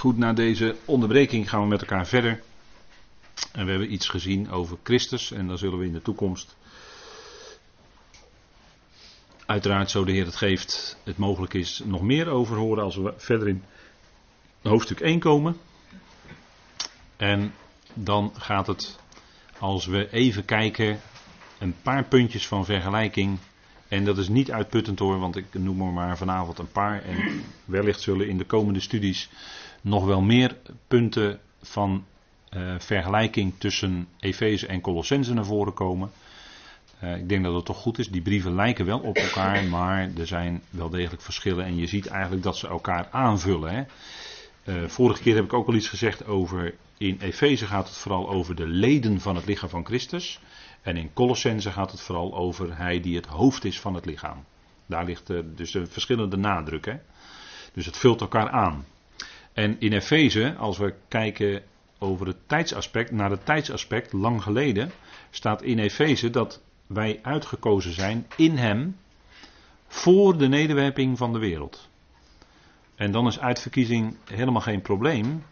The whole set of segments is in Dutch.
Goed, na deze onderbreking gaan we met elkaar verder. En we hebben iets gezien over Christus en daar zullen we in de toekomst, uiteraard zo de Heer het geeft, het mogelijk is, nog meer over horen als we verder in hoofdstuk 1 komen. En dan gaat het, als we even kijken, een paar puntjes van vergelijking. En dat is niet uitputtend hoor, want ik noem er maar vanavond een paar. En wellicht zullen in de komende studies nog wel meer punten van uh, vergelijking tussen Efeze en Colossense naar voren komen. Uh, ik denk dat het toch goed is. Die brieven lijken wel op elkaar, maar er zijn wel degelijk verschillen. En je ziet eigenlijk dat ze elkaar aanvullen. Hè. Uh, vorige keer heb ik ook al iets gezegd over. In Efeze gaat het vooral over de leden van het lichaam van Christus. En in Colossense gaat het vooral over hij die het hoofd is van het lichaam. Daar ligt dus een verschillende nadruk. Hè. Dus het vult elkaar aan. En in Efeze, als we kijken over het tijdsaspect, naar het tijdsaspect, lang geleden, staat in Efeze dat wij uitgekozen zijn in Hem voor de nederwerping van de wereld. En dan is uitverkiezing helemaal geen probleem,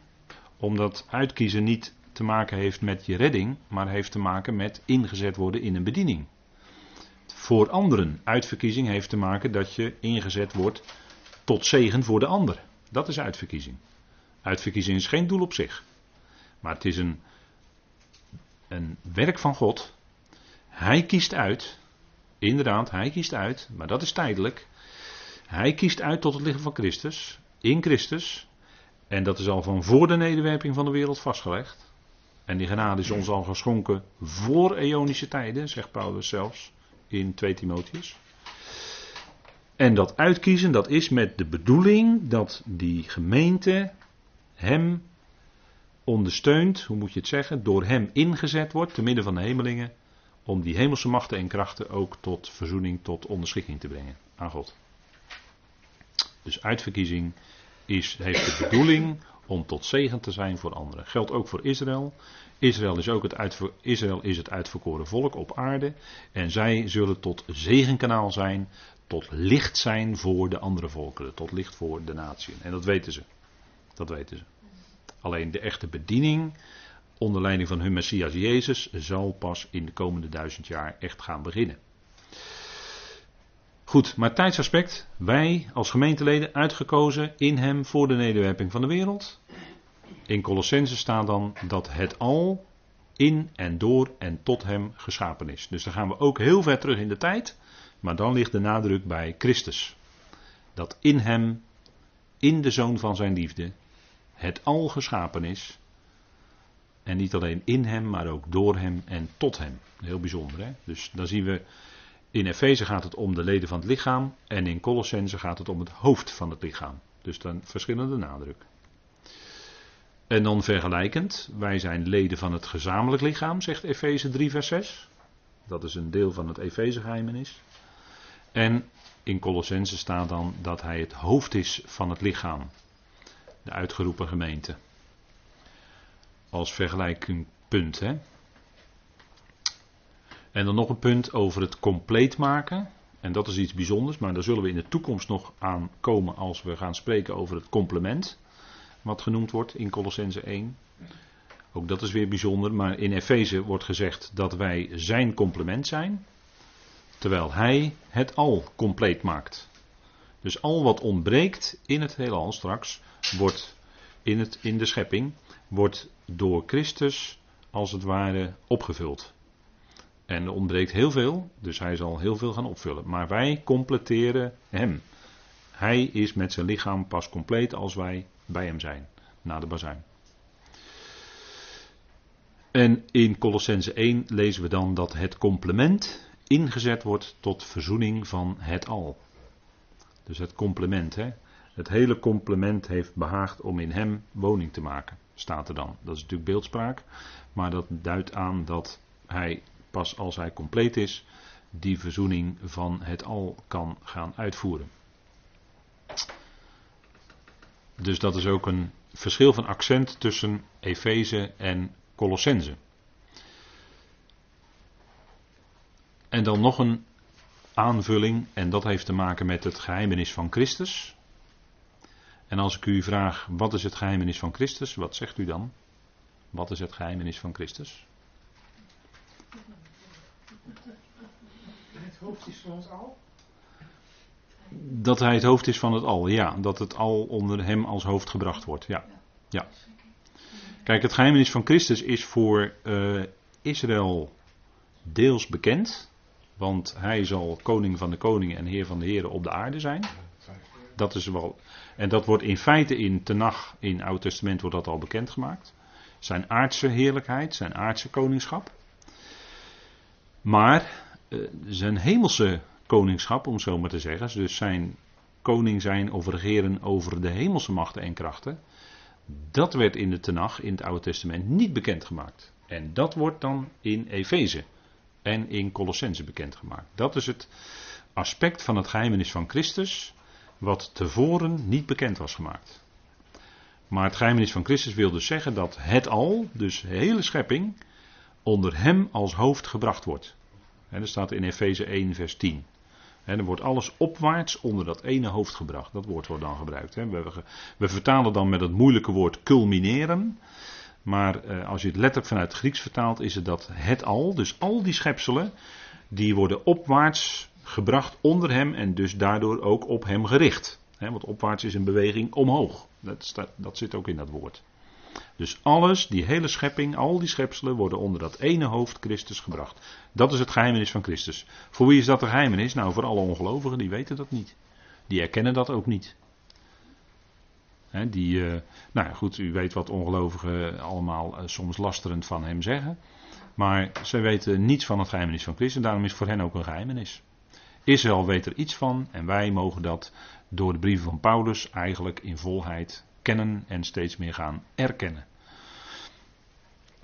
omdat uitkiezen niet te maken heeft met je redding, maar heeft te maken met ingezet worden in een bediening. Voor anderen, uitverkiezing heeft te maken dat je ingezet wordt tot zegen voor de ander. Dat is uitverkiezing. Uitverkiezing is geen doel op zich. Maar het is een, een werk van God. Hij kiest uit. Inderdaad, hij kiest uit. Maar dat is tijdelijk. Hij kiest uit tot het lichaam van Christus. In Christus. En dat is al van voor de nederwerping van de wereld vastgelegd. En die genade is ons al geschonken voor eonische tijden, zegt Paulus zelfs in 2 Timotheus. En dat uitkiezen, dat is met de bedoeling dat die gemeente hem ondersteund, hoe moet je het zeggen, door hem ingezet wordt, te midden van de hemelingen, om die hemelse machten en krachten ook tot verzoening, tot onderschikking te brengen aan God. Dus uitverkiezing is, heeft de bedoeling om tot zegen te zijn voor anderen. Geldt ook voor Israël. Israël is ook het, uitver, Israël is het uitverkoren volk op aarde. En zij zullen tot zegenkanaal zijn, tot licht zijn voor de andere volkeren, tot licht voor de natie. En dat weten ze. Dat weten ze. Alleen de echte bediening onder leiding van hun Messias Jezus zal pas in de komende duizend jaar echt gaan beginnen. Goed, maar tijdsaspect. Wij als gemeenteleden uitgekozen in hem voor de nederwerping van de wereld. In Colossense staat dan dat het al in en door en tot hem geschapen is. Dus dan gaan we ook heel ver terug in de tijd. Maar dan ligt de nadruk bij Christus. Dat in hem, in de zoon van zijn liefde, het al geschapen is. En niet alleen in hem, maar ook door hem en tot hem. Heel bijzonder, hè? Dus dan zien we. In Efeze gaat het om de leden van het lichaam. En in Colossense gaat het om het hoofd van het lichaam. Dus dan verschillende nadruk. En dan vergelijkend. Wij zijn leden van het gezamenlijk lichaam, zegt Efeze 3, vers 6. Dat is een deel van het Efeze-geheimenis. En in Colossense staat dan dat hij het hoofd is van het lichaam uitgeroepen gemeente. Als vergelijkingpunt. Hè? En dan nog een punt over het compleet maken. En dat is iets bijzonders, maar daar zullen we in de toekomst nog aan komen als we gaan spreken over het complement. Wat genoemd wordt in Colossense 1. Ook dat is weer bijzonder, maar in Efeze wordt gezegd dat wij zijn complement zijn. Terwijl hij het al compleet maakt. Dus al wat ontbreekt in het heelal straks, wordt in, het, in de schepping, wordt door Christus als het ware opgevuld. En er ontbreekt heel veel, dus hij zal heel veel gaan opvullen. Maar wij completeren hem. Hij is met zijn lichaam pas compleet als wij bij hem zijn, na de bazuin. En in Colossense 1 lezen we dan dat het complement ingezet wordt tot verzoening van het al. Dus het complement, hè. Het hele complement heeft behaagd om in hem woning te maken, staat er dan. Dat is natuurlijk beeldspraak, maar dat duidt aan dat hij pas als hij compleet is, die verzoening van het al kan gaan uitvoeren. Dus dat is ook een verschil van accent tussen Efeze en Colossense. En dan nog een aanvulling, en dat heeft te maken met het geheimenis van Christus. En als ik u vraag, wat is het geheimenis van Christus? Wat zegt u dan? Wat is het geheimenis van Christus? Het hoofd is van ons al. Dat hij het hoofd is van het al, ja. Dat het al onder hem als hoofd gebracht wordt, ja. ja. Kijk, het geheimenis van Christus is voor uh, Israël deels bekend. Want hij zal koning van de koningen en heer van de heren op de aarde zijn. Dat is wel. En dat wordt in feite in Tenach, in Oud Testament, wordt dat al bekendgemaakt. Zijn aardse heerlijkheid, zijn aardse koningschap. Maar uh, zijn hemelse koningschap, om zo maar te zeggen. Dus zijn koning zijn of regeren over de hemelse machten en krachten. Dat werd in de Tenach, in het Oude Testament, niet bekendgemaakt. En dat wordt dan in Efeze en in Colossense bekendgemaakt. Dat is het aspect van het geheimenis van Christus, wat tevoren niet bekend was gemaakt. Maar het geheimenis van Christus wil dus zeggen dat het al, dus de hele schepping, onder hem als hoofd gebracht wordt. En dat staat in Efeze 1, vers 10. En wordt alles opwaarts onder dat ene hoofd gebracht. Dat woord wordt dan gebruikt. We, vertalen dan met het moeilijke woord culmineren. Maar eh, als je het letterlijk vanuit het Grieks vertaalt, is het dat het al, dus al die schepselen, die worden opwaarts gebracht onder hem en dus daardoor ook op hem gericht. want opwaarts is een beweging omhoog. Dat, staat, dat zit ook in dat woord. Dus alles, die hele schepping, al die schepselen worden onder dat ene hoofd Christus gebracht. Dat is het geheimenis van Christus. Voor wie is dat een geheimenis? Nou, voor alle ongelovigen, die weten dat niet. Die erkennen dat ook niet. die, uh, nou goed, u weet wat ongelovigen allemaal uh, soms lasterend van hem zeggen. Maar zij weten niets van het geheimenis van Christus. En daarom is voor hen ook een geheimenis. Israël weet er iets van en wij mogen dat door de brieven van Paulus eigenlijk in volheid kennen en steeds meer gaan erkennen.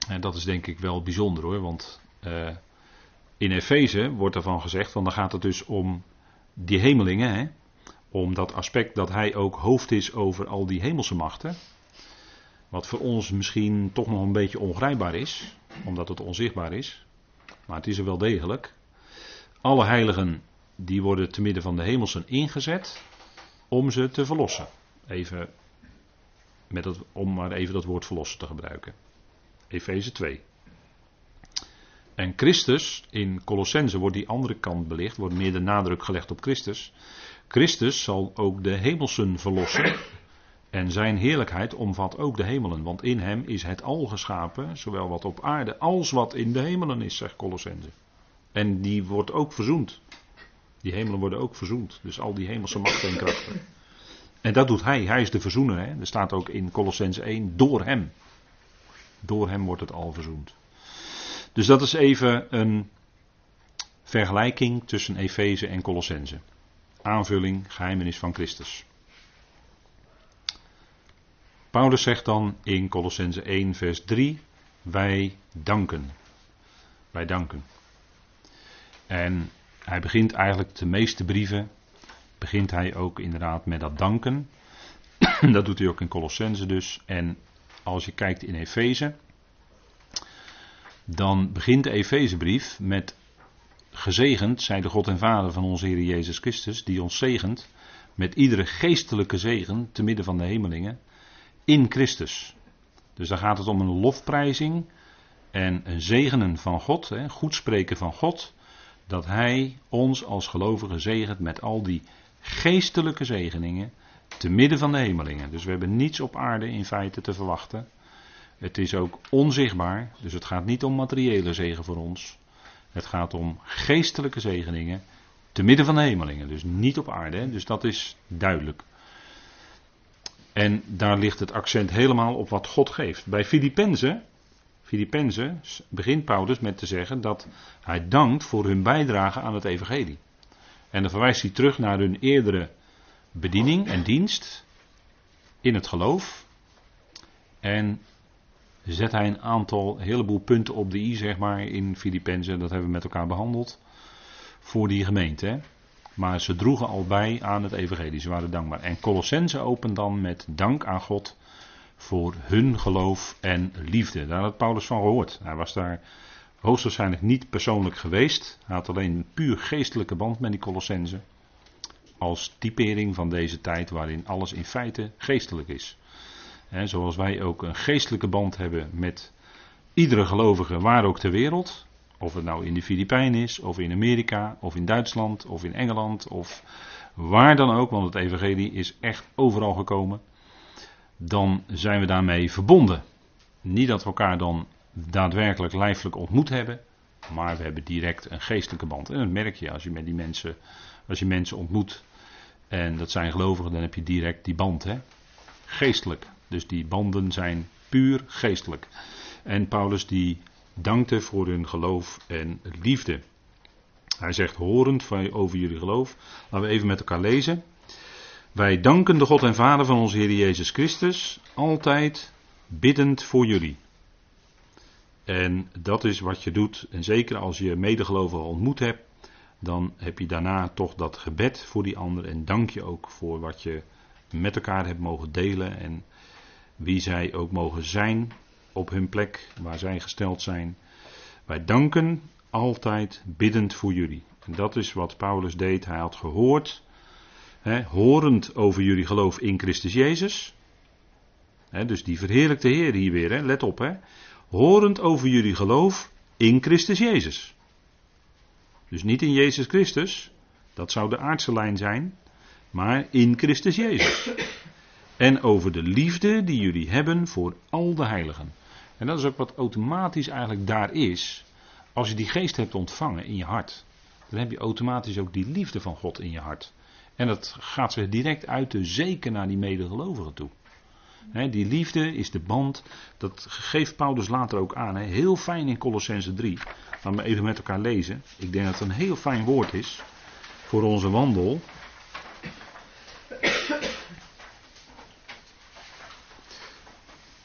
En dat is denk ik wel bijzonder hoor, want uh, in Efeze wordt ervan gezegd, want dan gaat het dus om die hemelingen, hè, om dat aspect dat hij ook hoofd is over al die hemelse machten. Wat voor ons misschien toch nog een beetje ongrijpbaar is, omdat het onzichtbaar is. Maar het is er wel degelijk. Alle heiligen die worden te midden van de hemelsen ingezet om ze te verlossen. Even met het, om maar even dat woord verlossen te gebruiken. Efeze 2. En Christus, in Colossense wordt die andere kant belicht, wordt meer de nadruk gelegd op Christus. Christus zal ook de hemelsen verlossen. En zijn heerlijkheid omvat ook de hemelen, want in hem is het al geschapen, zowel wat op aarde als wat in de hemelen is, zegt Colossense. En die wordt ook verzoend. Die hemelen worden ook verzoend. Dus al die hemelse machten en krachten. En dat doet hij. Hij is de verzoener. Hè? Er staat ook in Colossens 1, door hem. Door hem wordt het al verzoend. Dus dat is even een vergelijking tussen Efeze en Colossense. Aanvulling, geheimenis van Christus. Paulus zegt dan in Colossense 1, vers 3: Wij danken. Wij danken. En hij begint eigenlijk de meeste brieven begint hij ook inderdaad met dat danken. dat doet hij ook in Colossense dus. En als je kijkt in Efeze, dan begint de Efezebrief met gezegend, zij de God en Vader van onze Heer Jezus Christus, die ons zegent met iedere geestelijke zegen te midden van de hemelingen in Christus. Dus dan gaat het om een lofprijzing en een zegenen van God, hè, goed spreken van God, dat Hij ons als gelovigen zegent met al die geestelijke zegeningen te midden van de hemelingen. Dus we hebben niets op aarde in feite te verwachten. Het is ook onzichtbaar, dus het gaat niet om materiële zegen voor ons. Het gaat om geestelijke zegeningen te midden van de hemelingen, dus niet op aarde. Dus dat is duidelijk. En daar ligt het accent helemaal op wat God geeft. Bij Filippenzen, Filippenzen begint Paulus met te zeggen dat hij dankt voor hun bijdrage aan het evangelie. En dan verwijst hij terug naar hun eerdere bediening en dienst in het geloof. En zet hij een aantal, heleboel punten op de i, zeg maar, in Filippenzen. Dat hebben we met elkaar behandeld. Voor die gemeente. Maar ze droegen al bij aan het evangelie. Ze waren dankbaar. En Colossense opent dan met dank aan God voor hun geloof en liefde. Daar had Paulus van gehoord. Hij was daar hoogstwaarschijnlijk niet persoonlijk geweest. Hij had alleen een puur geestelijke band met die Colossense. als typering van deze tijd waarin alles in feite geestelijk is. zoals wij ook een geestelijke band hebben met iedere gelovige, waar ook ter wereld. Of het nou in de Filipijnen is, of in Amerika, of in Duitsland, of in Engeland, of waar dan ook, want het evangelie is echt overal gekomen. Dan zijn we daarmee verbonden. Niet dat we elkaar dan daadwerkelijk lijfelijk ontmoet hebben, maar we hebben direct een geestelijke band. En dat merk je als je met die mensen, als je mensen ontmoet. En dat zijn gelovigen, dan heb je direct die band. Hè? Geestelijk. Dus die banden zijn puur geestelijk. En Paulus die dankte voor hun geloof en liefde. Hij zegt horend over jullie geloof. Laten we even met elkaar lezen. Wij danken de God en Vader van onze Heer Jezus Christus altijd biddend voor jullie. En dat is wat je doet. En zeker als je medegelovigen ontmoet hebt, dan heb je daarna toch dat gebed voor die ander. En dank je ook voor wat je met elkaar hebt mogen delen. En wie zij ook mogen zijn op hun plek waar zij gesteld zijn. Wij danken altijd biddend voor jullie. En dat is wat Paulus deed. Hij had gehoord, horend over jullie geloof in Christus Jezus. Dus die verheerlijkte Heer hier weer, let op. Hè, horend over jullie geloof in Christus Jezus. Dus niet in Jezus Christus, dat zou de aardse lijn zijn, maar in Christus Jezus. En over de liefde die jullie hebben voor al de heiligen. En dat is ook wat automatisch eigenlijk daar is. Als je die geest hebt ontvangen in je hart, dan heb je automatisch ook die liefde van God in je hart. En dat gaat zich direct uiten, zeker naar die medegelovigen toe. die liefde is de band, dat geeft Paulus later ook aan. heel fijn in Colossense 3. Laten we even met elkaar lezen. Ik denk dat het een heel fijn woord is voor onze wandel.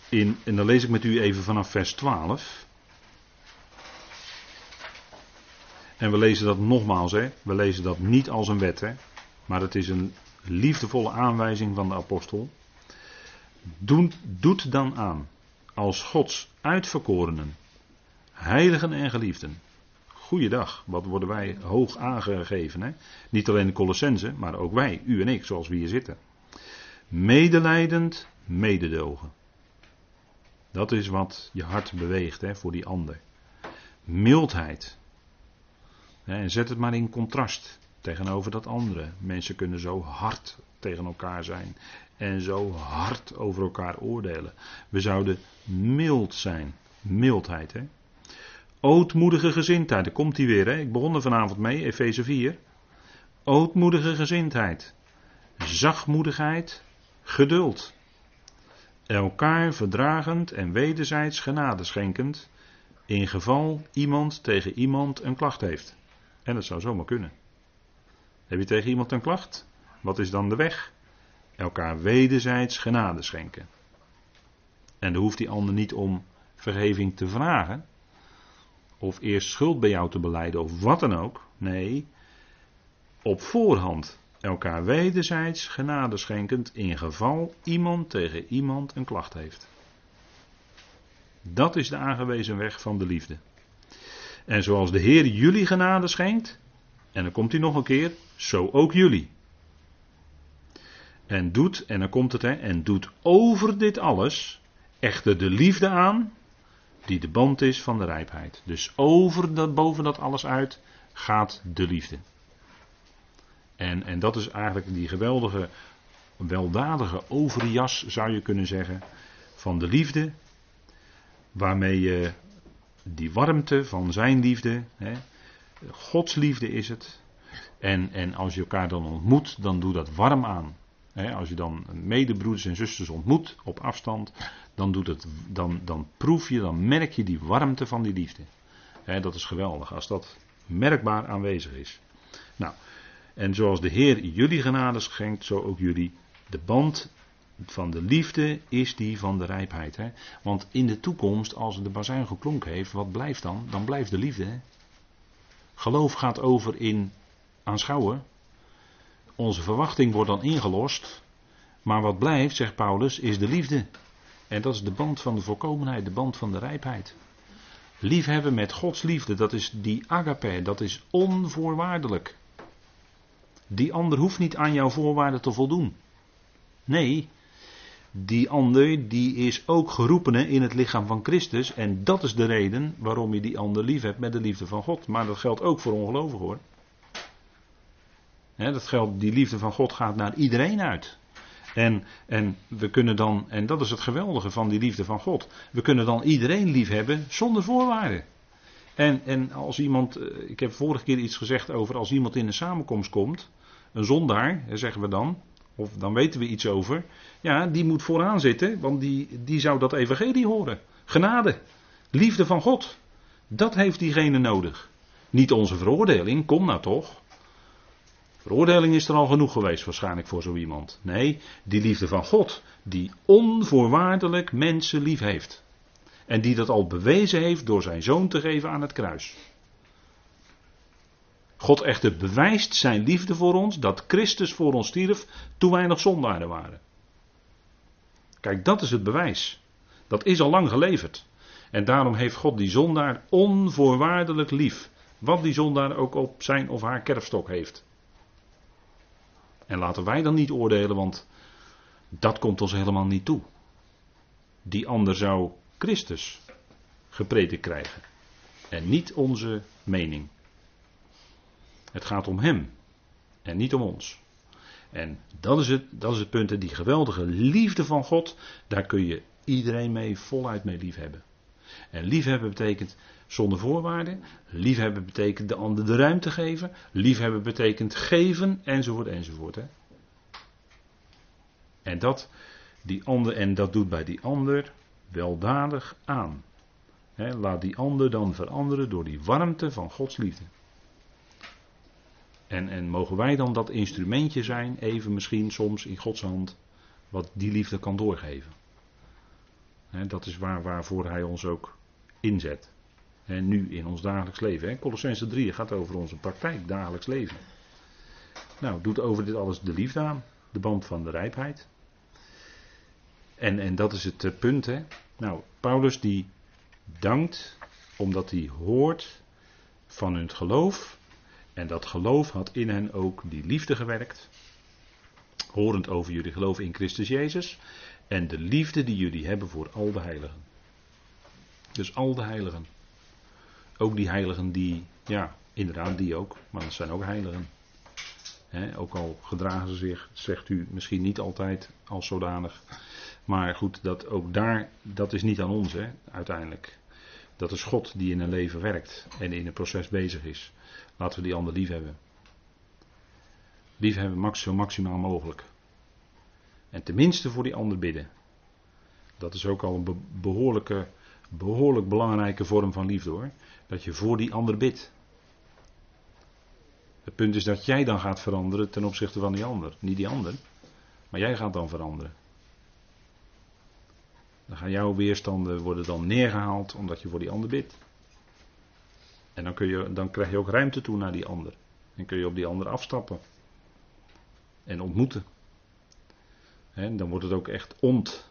In, en dan lees ik met u even vanaf vers 12. En we lezen dat nogmaals, hè. we lezen dat niet als een wet, hè. Maar het is een liefdevolle aanwijzing van de apostel. Doet, doet dan aan, als Gods uitverkorenen, heiligen en geliefden. Goeiedag, wat worden wij hoog aangegeven. Hè? Niet alleen de Colossense, maar ook wij, u en ik, zoals we hier zitten. Medelijdend, mededogen. Dat is wat je hart beweegt hè, voor die ander. Mildheid. En zet het maar in contrast tegenover dat andere. Mensen kunnen zo hard tegen elkaar zijn en zo hard over elkaar oordelen. We zouden mild zijn. Mildheid, hè? Ootmoedige gezindheid, daar komt hij weer. Hè? Ik begon er vanavond mee, Efeze 4. Ootmoedige gezindheid. Zachtmoedigheid, geduld. Elkaar verdragend en wederzijds genade schenkend, in geval iemand tegen iemand een klacht heeft. En dat zou zomaar kunnen. Heb je tegen iemand een klacht? Wat is dan de weg? Elkaar wederzijds genade schenken. En dan hoeft die ander niet om vergeving te vragen. Of eerst schuld bij jou te beleiden of wat dan ook. Nee, op voorhand elkaar wederzijds genade schenkend in geval iemand tegen iemand een klacht heeft. Dat is de aangewezen weg van de liefde. En zoals de Heer jullie genade schenkt, en dan komt hij nog een keer, zo ook jullie. En doet, en dan komt het, hè, en doet over dit alles echter de liefde aan, die de band is van de rijpheid. Dus over dat, boven dat alles uit gaat de liefde. En, en dat is eigenlijk die geweldige, weldadige overjas, zou je kunnen zeggen, van de liefde, waarmee je die warmte van zijn liefde, hè, Gods liefde is het. En, en als je elkaar dan ontmoet, dan doe dat warm aan. als je dan medebroeders en zusters ontmoet op afstand, dan, doet het, dan, dan proef je, dan merk je die warmte van die liefde. dat is geweldig als dat merkbaar aanwezig is. Nou, en zoals de Heer jullie genade schenkt, zo ook jullie. De band van de liefde is die van de rijpheid. Hè? Want in de toekomst, als de bazuin geklonken heeft, wat blijft dan? Dan blijft de liefde. Hè? Geloof gaat over in aanschouwen. Onze verwachting wordt dan ingelost. Maar wat blijft, zegt Paulus, is de liefde. En dat is de band van de volkomenheid, de band van de rijpheid. Liefhebben met Gods liefde, dat is die agape, dat is onvoorwaardelijk. Die ander hoeft niet aan jouw voorwaarden te voldoen. Nee, die ander die is ook geroepen in het lichaam van Christus. En dat is de reden waarom je die ander lief hebt met de liefde van God. Maar dat geldt ook voor ongelovigen hoor. dat geldt, die liefde van God gaat naar iedereen uit. En, en we kunnen dan, en dat is het geweldige van die liefde van God. We kunnen dan iedereen lief hebben zonder voorwaarden. En, en als iemand, eh, ik heb vorige keer iets gezegd over als iemand in een samenkomst komt, een zondaar, zeggen we dan, of dan weten we iets over. Ja, die moet vooraan zitten, want die, die zou dat evangelie horen. Genade, liefde van God. Dat heeft diegene nodig. Niet onze veroordeling, kom nou toch. Veroordeling is er al genoeg geweest waarschijnlijk voor zo iemand. Nee, die liefde van God, die onvoorwaardelijk mensen lief heeft. En die dat al bewezen heeft door zijn zoon te geven aan het kruis. God echter bewijst zijn liefde voor ons, dat Christus voor ons stierf toen wij nog zondaren waren. Kijk, dat is het bewijs. Dat is al lang geleverd. En daarom heeft God die zondaar onvoorwaardelijk lief. Wat die zondaar ook op zijn of haar kerfstok heeft. En laten wij dan niet oordelen, want dat komt ons helemaal niet toe. Die ander zou Christus gepredikt krijgen. En niet onze mening. Het gaat om Hem en niet om ons. En dat is het, dat is het punt, die geweldige liefde van God, daar kun je iedereen mee voluit mee liefhebben. En liefhebben betekent zonder voorwaarden. Liefhebben betekent de ander de ruimte geven. Liefhebben betekent geven, enzovoort, enzovoort. Hè. En dat, die ander, en dat doet bij die ander weldadig aan. laat die ander dan veranderen door die warmte van Gods liefde. En, en mogen wij dan dat instrumentje zijn, even misschien soms in Gods hand, wat die liefde kan doorgeven. dat is waar, waarvoor Hij ons ook inzet. En nu in ons dagelijks leven. He. Colossense 3 gaat over onze praktijk, dagelijks leven. Nou, doet over dit alles de liefde aan, de band van de rijpheid. En, en dat is het eh, punt. Hè. Nou, Paulus die dankt omdat hij hoort van hun geloof en dat geloof had in hen ook die liefde gewerkt. Horend over jullie geloof in Christus Jezus. En de liefde die jullie hebben voor al de heiligen. Dus al de heiligen. Ook die heiligen die, ja, inderdaad die ook, maar dat zijn ook heiligen. ook al gedragen ze zich, zegt u misschien niet altijd als zodanig. Maar goed, dat ook daar, dat is niet aan ons hè, uiteindelijk. Dat is God die in een leven werkt en in een proces bezig is. Laten we die ander lief hebben. Lief hebben zo maximaal mogelijk. En tenminste voor die ander bidden. Dat is ook al een behoorlijke, behoorlijk belangrijke vorm van liefde hoor. Dat je voor die ander bidt. Het punt is dat jij dan gaat veranderen ten opzichte van die ander. Niet die ander, maar jij gaat dan veranderen. Dan gaan jouw weerstanden worden dan neergehaald omdat je voor die ander bidt. En dan, kun je, dan krijg je ook ruimte toe naar die ander. En kun je op die ander afstappen. En ontmoeten. En dan wordt het ook echt ontmoeten.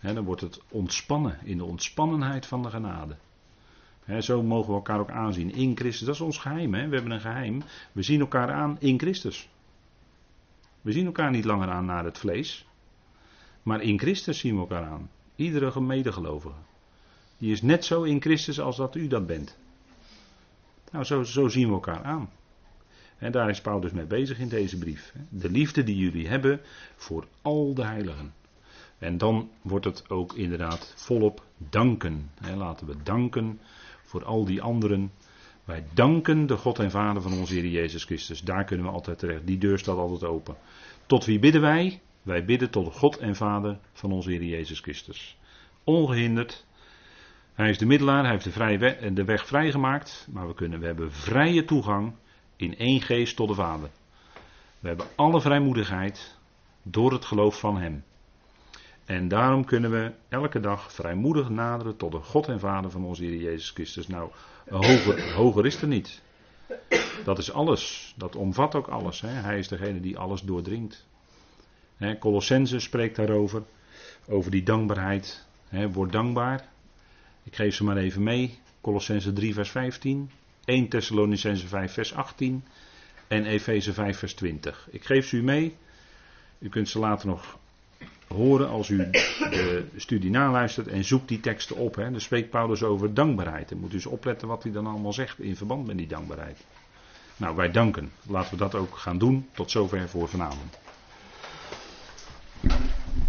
En dan wordt het ontspannen in de ontspannenheid van de genade. zo mogen we elkaar ook aanzien in Christus. Dat is ons geheim. He. We hebben een geheim. We zien elkaar aan in Christus. We zien elkaar niet langer aan naar het vlees. Maar in Christus zien we elkaar aan. Iedere medegelovige. Die is net zo in Christus als dat u dat bent. Nou, zo, zo zien we elkaar aan. En daar is Paulus mee bezig in deze brief. De liefde die jullie hebben voor al de heiligen. En dan wordt het ook inderdaad volop danken. Laten we danken voor al die anderen. Wij danken de God en Vader van onze Heer Jezus Christus. Daar kunnen we altijd terecht. Die deur staat altijd open. Tot wie bidden wij? Wij bidden tot God en Vader van onze Heer Jezus Christus. Ongehinderd hij is de middelaar, hij heeft de, vrije de weg vrijgemaakt, maar we, kunnen, we hebben vrije toegang in één geest tot de Vader. We hebben alle vrijmoedigheid door het geloof van Hem. En daarom kunnen we elke dag vrijmoedig naderen tot de God en Vader van onze Heer Jezus Christus. Nou, hoger, hoger is er niet. Dat is alles. Dat omvat ook alles. Hè. Hij is degene die alles doordringt. Colossense spreekt daarover. Over die dankbaarheid. Hè, word dankbaar. Ik geef ze maar even mee. Colossense 3, vers 15. 1 Thessalonicense 5 vers 18 en Efeze 5 vers 20. Ik geef ze u mee. U kunt ze later nog horen als u de studie naluistert en zoekt die teksten op. Hè. Dan spreekt Paulus over dankbaarheid. Dan moet u eens opletten wat hij dan allemaal zegt in verband met die dankbaarheid. Nou, wij danken. Laten we dat ook gaan doen. Tot zover voor vanavond. Thank you.